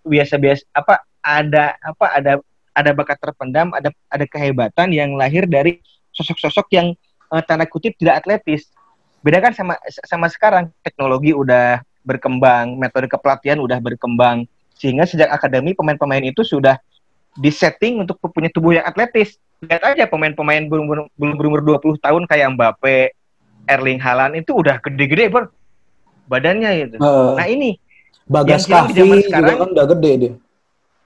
E: biasa-biasa apa ada apa ada ada bakat terpendam, ada ada kehebatan yang lahir dari sosok-sosok yang uh, tanda kutip tidak atletis. Beda kan sama sama sekarang teknologi udah berkembang, metode kepelatihan udah berkembang sehingga sejak akademi pemain-pemain itu sudah disetting untuk punya tubuh yang atletis. Lihat aja pemain-pemain belum belum berumur 20 tahun kayak Mbappe, Erling Haaland itu udah gede-gede ber badannya gitu. Uh, nah ini
B: Bagas Kavi sekarang kan udah gede dia.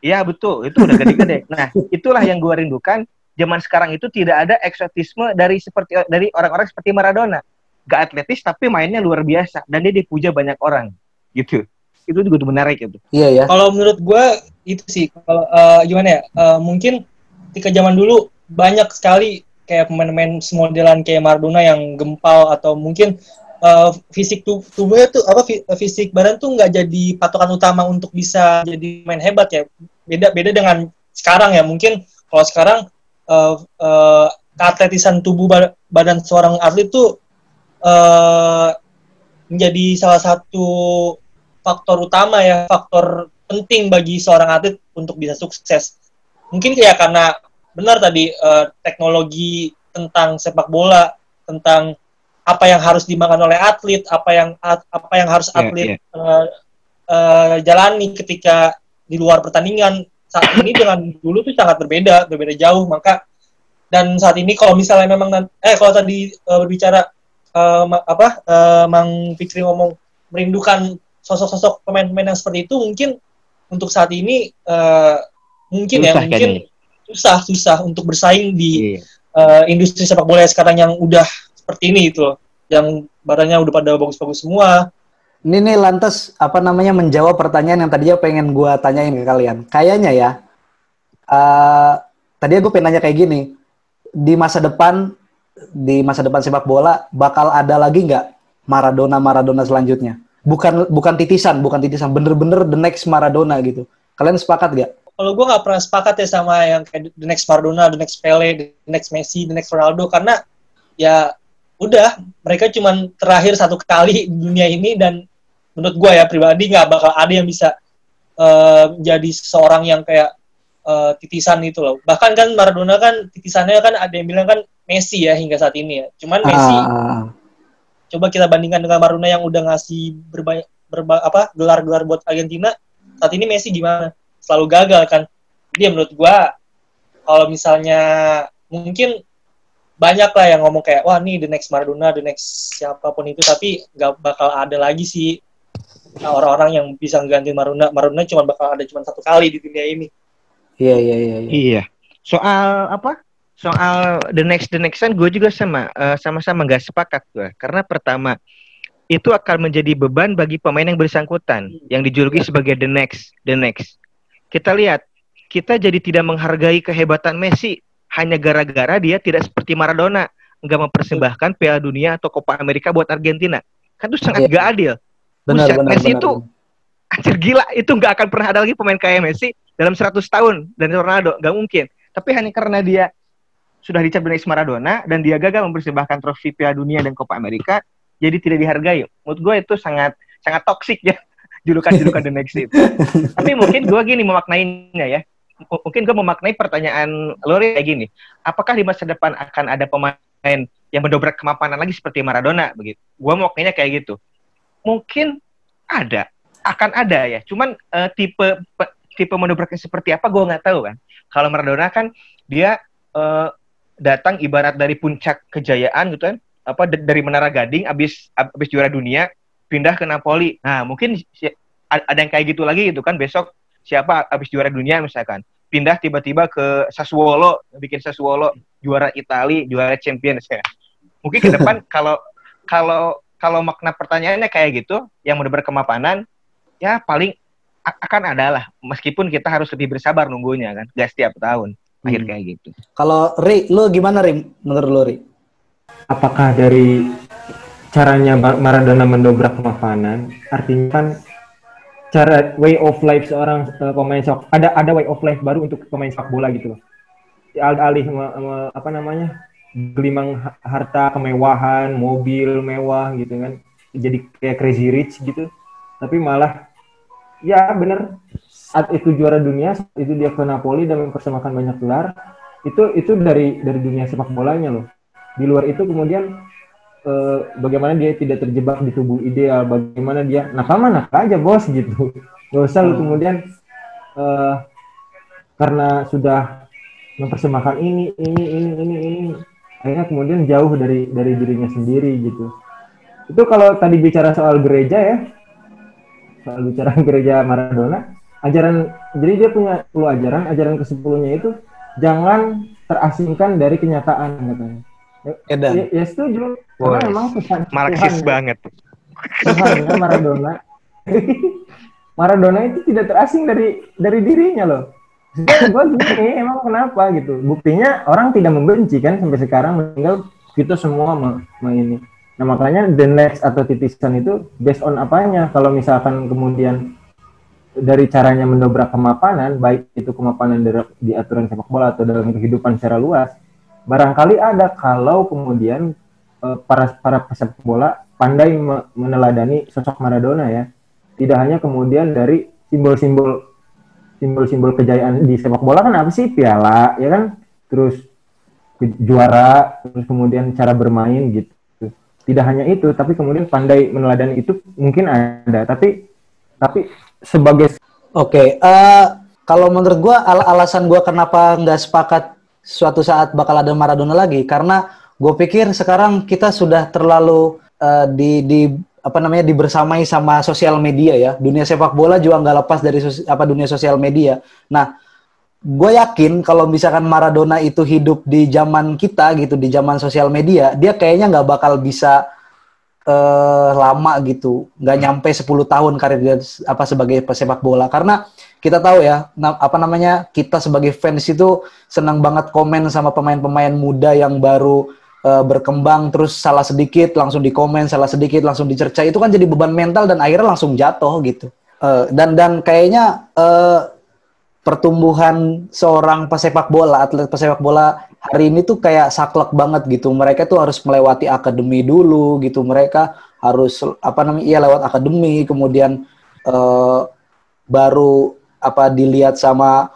E: Iya betul, itu udah gede-gede. nah, itulah yang gue rindukan zaman sekarang itu tidak ada eksotisme dari seperti dari orang-orang seperti Maradona. Gak atletis tapi mainnya luar biasa dan dia dipuja banyak orang gitu. Itu juga menarik itu.
C: Iya ya. Kalau menurut gue itu sih kalau uh, gimana ya? Uh, mungkin ketika zaman dulu banyak sekali kayak pemain-pemain semodelan kayak Maradona yang gempal atau mungkin uh, fisik tuh tubuhnya tuh apa fisik badan tuh nggak jadi patokan utama untuk bisa jadi main hebat ya beda beda dengan sekarang ya mungkin kalau sekarang uh, uh, keatletisan tubuh badan seorang atlet itu uh, menjadi salah satu faktor utama ya faktor penting bagi seorang atlet untuk bisa sukses mungkin kayak karena benar tadi uh, teknologi tentang sepak bola tentang apa yang harus dimakan oleh atlet apa yang apa yang harus iya, atlet yeah, yeah. Uh, uh, jalani ketika di luar pertandingan saat ini dengan dulu tuh sangat berbeda, berbeda jauh. Maka dan saat ini kalau misalnya memang eh kalau tadi uh, berbicara uh, apa uh, Mang Fikri ngomong merindukan sosok-sosok pemain-pemain yang seperti itu mungkin untuk saat ini uh, mungkin ya, susah, ya mungkin susah susah untuk bersaing di yeah. uh, industri sepak bola sekarang yang udah seperti ini itu yang badannya udah pada bagus-bagus semua
B: ini nih lantas apa namanya menjawab pertanyaan yang tadinya pengen gue tanyain ke kalian. Kayaknya ya uh, tadi gue pengen nanya kayak gini, di masa depan di masa depan sepak bola bakal ada lagi nggak Maradona Maradona selanjutnya? Bukan bukan titisan, bukan titisan, bener-bener the next Maradona gitu. Kalian sepakat gak?
C: Kalau gue nggak pernah sepakat ya sama yang kayak the next Maradona, the next Pele, the next Messi, the next Ronaldo karena ya udah mereka cuma terakhir satu kali di dunia ini dan menurut gue ya pribadi nggak bakal ada yang bisa uh, jadi seorang yang kayak uh, titisan itu loh. Bahkan kan Maradona kan titisannya kan ada yang bilang kan Messi ya hingga saat ini ya. Cuman Messi
B: Ah,
C: coba kita bandingkan dengan Maradona yang udah ngasih berbanyak berba, apa gelar-gelar buat Argentina saat ini Messi gimana selalu gagal kan dia menurut gua kalau misalnya mungkin banyak lah yang ngomong kayak wah nih the next Maradona the next siapa pun itu tapi nggak bakal ada lagi sih orang-orang yang bisa ganti Maradona Maradona cuma bakal ada cuma satu kali di dunia ini
B: iya iya iya. iya.
E: Iya. Soal apa? Soal the next the next gue juga sama eh, sama-sama nggak sepakat gue. Karena pertama itu akan menjadi beban bagi pemain yang bersangkutan yang dijuluki sebagai the next the next. Kita lihat kita jadi tidak menghargai kehebatan Messi hanya gara-gara dia tidak seperti Maradona nggak mempersembahkan Piala Dunia atau Copa America buat Argentina. Kan itu sangat
B: Iya.
E: gak adil.
B: Benar
E: Buset,
B: benar
E: Messi
B: benar.
E: itu anjir gila itu nggak akan pernah ada lagi pemain kayak Messi dalam 100 tahun dan Ronaldo nggak mungkin. Tapi hanya karena dia sudah dicap next Maradona dan dia gagal mempersembahkan trofi Piala Dunia dan Copa America jadi tidak dihargai. Menurut gue itu sangat sangat toksik ya (laughs) julukan-julukan the next itu. Tapi mungkin gue gini memaknainya ya. M- mungkin gue memaknai pertanyaan Lori kayak gini. Apakah di masa depan akan ada pemain yang mendobrak kemapanan lagi seperti Maradona? Begitu. Gue memaknainya kayak gitu mungkin ada akan ada ya. Cuman eh, tipe pe- tipe mendobraknya seperti apa gue nggak tahu kan. Kalau Maradona kan dia eh, datang ibarat dari puncak kejayaan gitu kan apa dari Menara Gading abis abis juara dunia pindah ke Napoli. Nah mungkin ada yang kayak gitu lagi gitu kan besok siapa abis juara dunia misalkan. Pindah tiba-tiba ke Sassuolo bikin Sassuolo juara Itali juara Champions ya. Mungkin ke depan (laughs) kalau kalau kalau makna pertanyaannya kayak gitu yang udah berkemapanan ya paling akan ada lah meskipun kita harus lebih bersabar nunggunya kan gak setiap tahun akhir
B: Hmm.
E: kayak gitu
B: Kalau Ri, lu gimana Ri? Menurut lu Ri?
D: apakah dari caranya Mar- Maradona mendobrak kemapanan artinya kan cara way of life seorang eh, pemain sepak ada ada way of life baru untuk pemain sepak bola gitu loh Al- alih me- me- apa namanya gelimang ha- harta kemewahan mobil mewah gitu kan. Jadi kayak crazy rich gitu. Tapi malah ya bener saat itu juara dunia saat itu dia ke Napoli dan mempersembahkan banyak gelar itu itu dari dari dunia sepak bolanya loh. Di luar itu kemudian eh, bagaimana dia tidak terjebak di tubuh ideal bagaimana dia nakal mah nakal aja bos gitu. Gak usah lu kemudian eh, karena sudah mempersembahkan ini ini ini ini ini akhirnya kemudian jauh dari dari dirinya sendiri gitu itu kalau tadi bicara soal gereja ya soal bicara (laughs) gereja Maradona ajaran jadi dia punya 10 ajaran ajaran ke 10 itu jangan terasingkan dari kenyataan katanya
B: Edan.
D: Ya, ya setuju. Karena memang Tuhan,
E: Marxis
D: Tuhan,
E: banget
D: Tuhan ya, (laughs) Maradona. (laughs) Maradona itu tidak terasing dari dari dirinya loh. Gue gini, emang kenapa gitu? Buktinya orang tidak membenci kan sampai sekarang meninggal kita semua me ini. Nah makanya the next atau titisan itu based on apanya? Kalau misalkan kemudian dari caranya mendobrak kemapanan, baik itu kemapanan dari- di aturan sepak bola atau dalam kehidupan secara luas, barangkali ada kalau kemudian eh, para para pesepak bola pandai me- meneladani sosok Maradona ya tidak hanya kemudian dari simbol-simbol simbol-simbol kejayaan di sepak bola kan apa sih? Piala ya kan? Terus ju- juara terus kemudian cara bermain gitu. Tidak hanya itu tapi kemudian pandai meneladani itu mungkin ada tapi tapi sebagai
B: Oke, eh, kalau menurut gua al- alasan gua kenapa nggak sepakat suatu saat bakal ada Maradona lagi karena gue pikir sekarang kita sudah terlalu eh, di di apa namanya dibersamai sama sosial media ya. Dunia sepak bola juga nggak lepas dari sos- apa dunia sosial media. Nah, gue yakin kalau misalkan Maradona itu hidup di zaman kita gitu di zaman sosial media, dia kayaknya nggak bakal bisa eh, lama gitu, nggak nyampe 10 tahun karir dia apa sebagai pesepak bola. Karena kita tahu ya, na- apa namanya kita sebagai fans itu senang banget komen sama pemain-pemain muda yang baru eh, berkembang, terus salah sedikit langsung dikomen, salah sedikit langsung dicerca. Itu kan jadi beban mental dan akhirnya langsung jatuh gitu. Eh, dan dan kayaknya eh, pertumbuhan seorang pesepak bola, atlet pesepak bola hari ini tuh kayak saklek banget gitu. Mereka tuh harus melewati akademi dulu gitu. Mereka harus apa namanya? Iya lewat akademi, kemudian eh, baru apa dilihat sama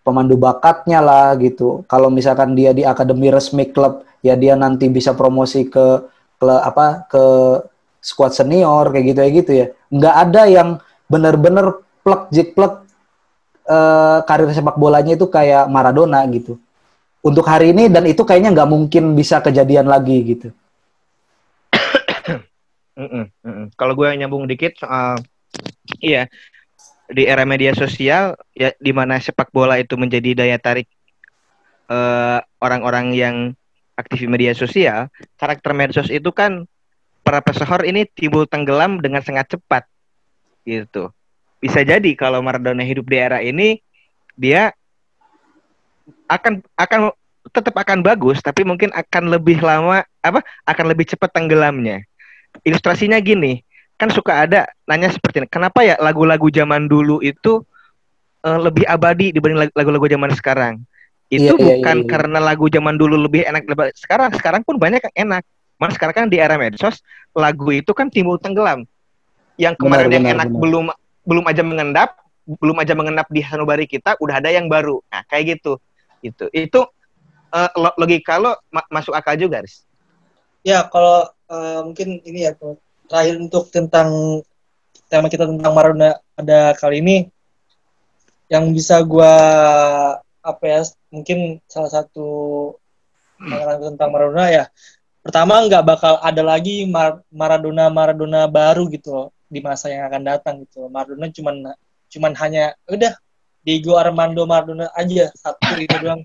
B: pemandu bakatnya lah gitu. Kalau misalkan dia di akademi resmi klub, ya dia nanti bisa promosi ke ke apa ke squad senior kayak gitu ya gitu ya. Nggak ada yang bener-bener plek jik plek eh, karir sepak bolanya itu kayak Maradona gitu. Untuk hari ini dan itu kayaknya nggak mungkin bisa kejadian lagi gitu. (coughs)
E: Kalau gue nyambung dikit soal iya di era media sosial ya di mana sepak bola itu menjadi daya tarik eh, orang-orang yang aktif di media sosial, karakter medsos itu kan para pesohor ini timbul tenggelam dengan sangat cepat gitu. Bisa jadi kalau Maradona hidup di era ini dia akan akan tetap akan bagus tapi mungkin akan lebih lama apa akan lebih cepat tenggelamnya ilustrasinya gini kan suka ada nanya seperti ini kenapa ya lagu-lagu zaman dulu itu eh, lebih abadi dibanding lag- lagu-lagu zaman sekarang itu
B: Iya, iya,
E: bukan
B: iya, iya.
E: karena lagu zaman dulu lebih enak daripada sekarang. Sekarang pun banyak yang enak. Malah sekarang kan di era medsos lagu itu kan timbul tenggelam. Yang kemarin
B: Benar,
E: yang
B: benar,
E: enak
B: benar.
E: belum belum aja mengendap belum aja mengendap di sanubari kita udah ada yang baru. Nah kayak gitu. Itu itu eh, lo- logika lo ma- masuk akal juga Riz.
C: Ya, kalau eh, mungkin ini ya terakhir untuk tentang tema kita tentang Maradona pada kali ini yang bisa gua apa ya mungkin salah satu pandangan tentang Maradona ya. Pertama nggak bakal ada lagi Mar- Maradona Maradona baru gitu loh di masa yang akan datang gitu Maradona cuman cuman hanya udah Diego Armando Maradona aja satu itu (laughs) doang.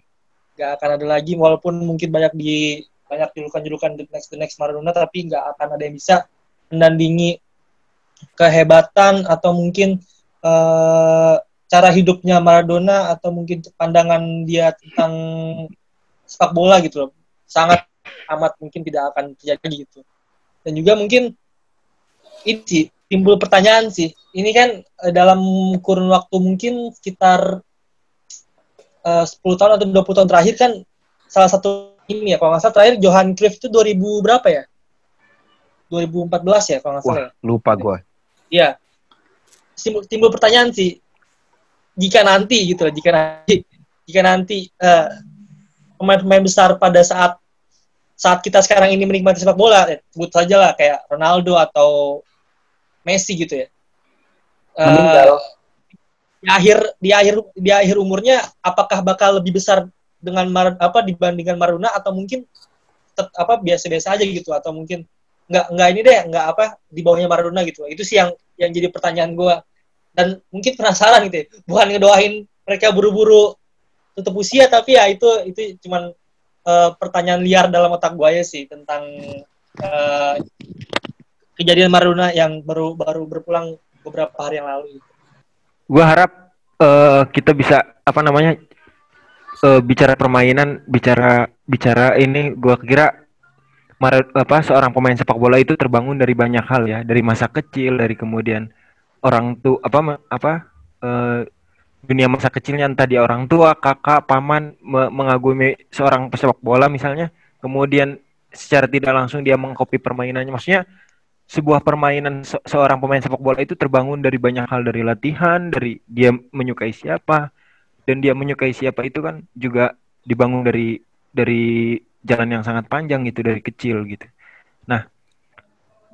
C: Nggak akan ada lagi walaupun mungkin banyak di banyak julukan-julukan the next the next Maradona tapi nggak akan ada yang bisa menandingi kehebatan atau mungkin eh, cara hidupnya Maradona atau mungkin pandangan dia tentang sepak bola gitu loh. Sangat amat mungkin tidak akan terjadi gitu. Dan juga mungkin ini sih timbul pertanyaan sih. Ini kan eh, dalam kurun waktu mungkin sekitar eh, 10 tahun atau 20 tahun terakhir kan salah satu ini ya kalau nggak salah terakhir Johan Cruyff itu 2000 berapa ya? 2014 ya kalau nggak salah
E: wah lupa gue
C: ya timbul, timbul pertanyaan sih jika nanti gitu loh jika nanti jika nanti eh, pemain-pemain besar pada saat saat kita sekarang ini menikmati sepak bola ya, sebut saja lah kayak Ronaldo atau Messi gitu ya.
B: Meninggal.
C: di akhir di akhir di akhir umurnya apakah bakal lebih besar dengan Mar apa dibandingkan Maradona atau mungkin tet- apa biasa-biasa aja gitu atau mungkin nggak nggak ini deh nggak apa di bawahnya Maradona gitu. Itu sih yang yang jadi pertanyaan gua dan mungkin penasaran gitu ya. bukan ngedoain mereka buru-buru tutup usia tapi ya itu itu cuman eh, pertanyaan liar dalam otak gua ya sih tentang eh, kejadian Maradona yang baru baru berpulang beberapa hari yang lalu.
D: Gua harap eh, kita bisa apa namanya eh, bicara permainan, bicara bicara ini gua kira Mara- apa seorang pemain sepak bola itu terbangun dari banyak hal ya, dari masa kecil, dari kemudian orang tua apa apa eh, dunia masa kecilnya entah dia orang tua, kakak, paman me- mengagumi seorang pesepak bola misalnya, kemudian secara tidak langsung dia mengkopi permainannya. Maksudnya sebuah permainan se- seorang pemain sepak bola itu terbangun dari banyak hal dari latihan, dari dia menyukai siapa dan dia menyukai siapa itu kan juga dibangun dari dari jalan yang sangat panjang gitu dari kecil gitu. Nah,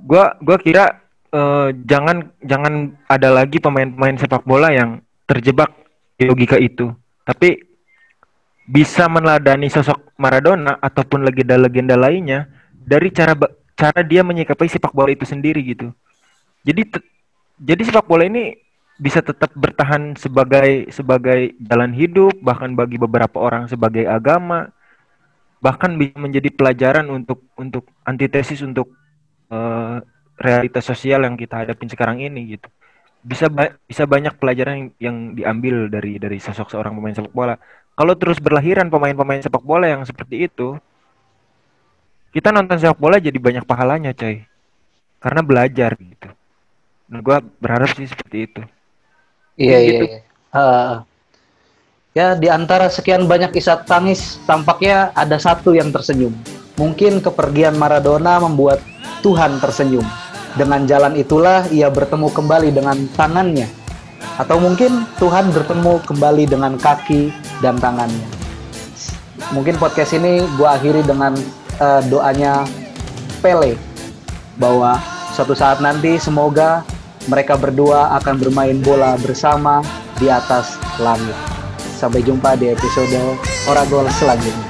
D: gua gua kira eh, jangan jangan ada lagi pemain-pemain sepak bola yang terjebak di logika itu, tapi bisa meneladani sosok Maradona ataupun legenda-legenda lainnya dari cara cara dia menyikapi sepak bola itu sendiri gitu. Jadi jadi sepak bola ini bisa tetap bertahan sebagai sebagai jalan hidup bahkan bagi beberapa orang sebagai agama bahkan bisa menjadi pelajaran untuk untuk antitesis untuk eh, realitas sosial yang kita hadapin sekarang ini gitu. Bisa ba- bisa banyak pelajaran yang, yang diambil dari dari sosok seorang pemain sepak bola. Kalau terus berlahiran pemain-pemain sepak bola yang seperti itu, kita nonton sepak bola jadi banyak pahalanya, coy. Karena belajar gitu. Nah, gua berharap sih seperti itu.
B: Iya, iya,
D: Gitu.
B: iya. Eh, ya, di antara sekian banyak isak tangis, tampaknya ada satu yang tersenyum. Mungkin kepergian Maradona membuat Tuhan tersenyum. Dengan jalan itulah ia bertemu kembali dengan tangannya. Atau mungkin Tuhan bertemu kembali dengan kaki dan tangannya. Mungkin podcast ini gua akhiri dengan eh, doanya Pele bahwa suatu saat nanti semoga mereka berdua akan bermain bola bersama di atas langit. Sampai jumpa di episode Oragol selanjutnya.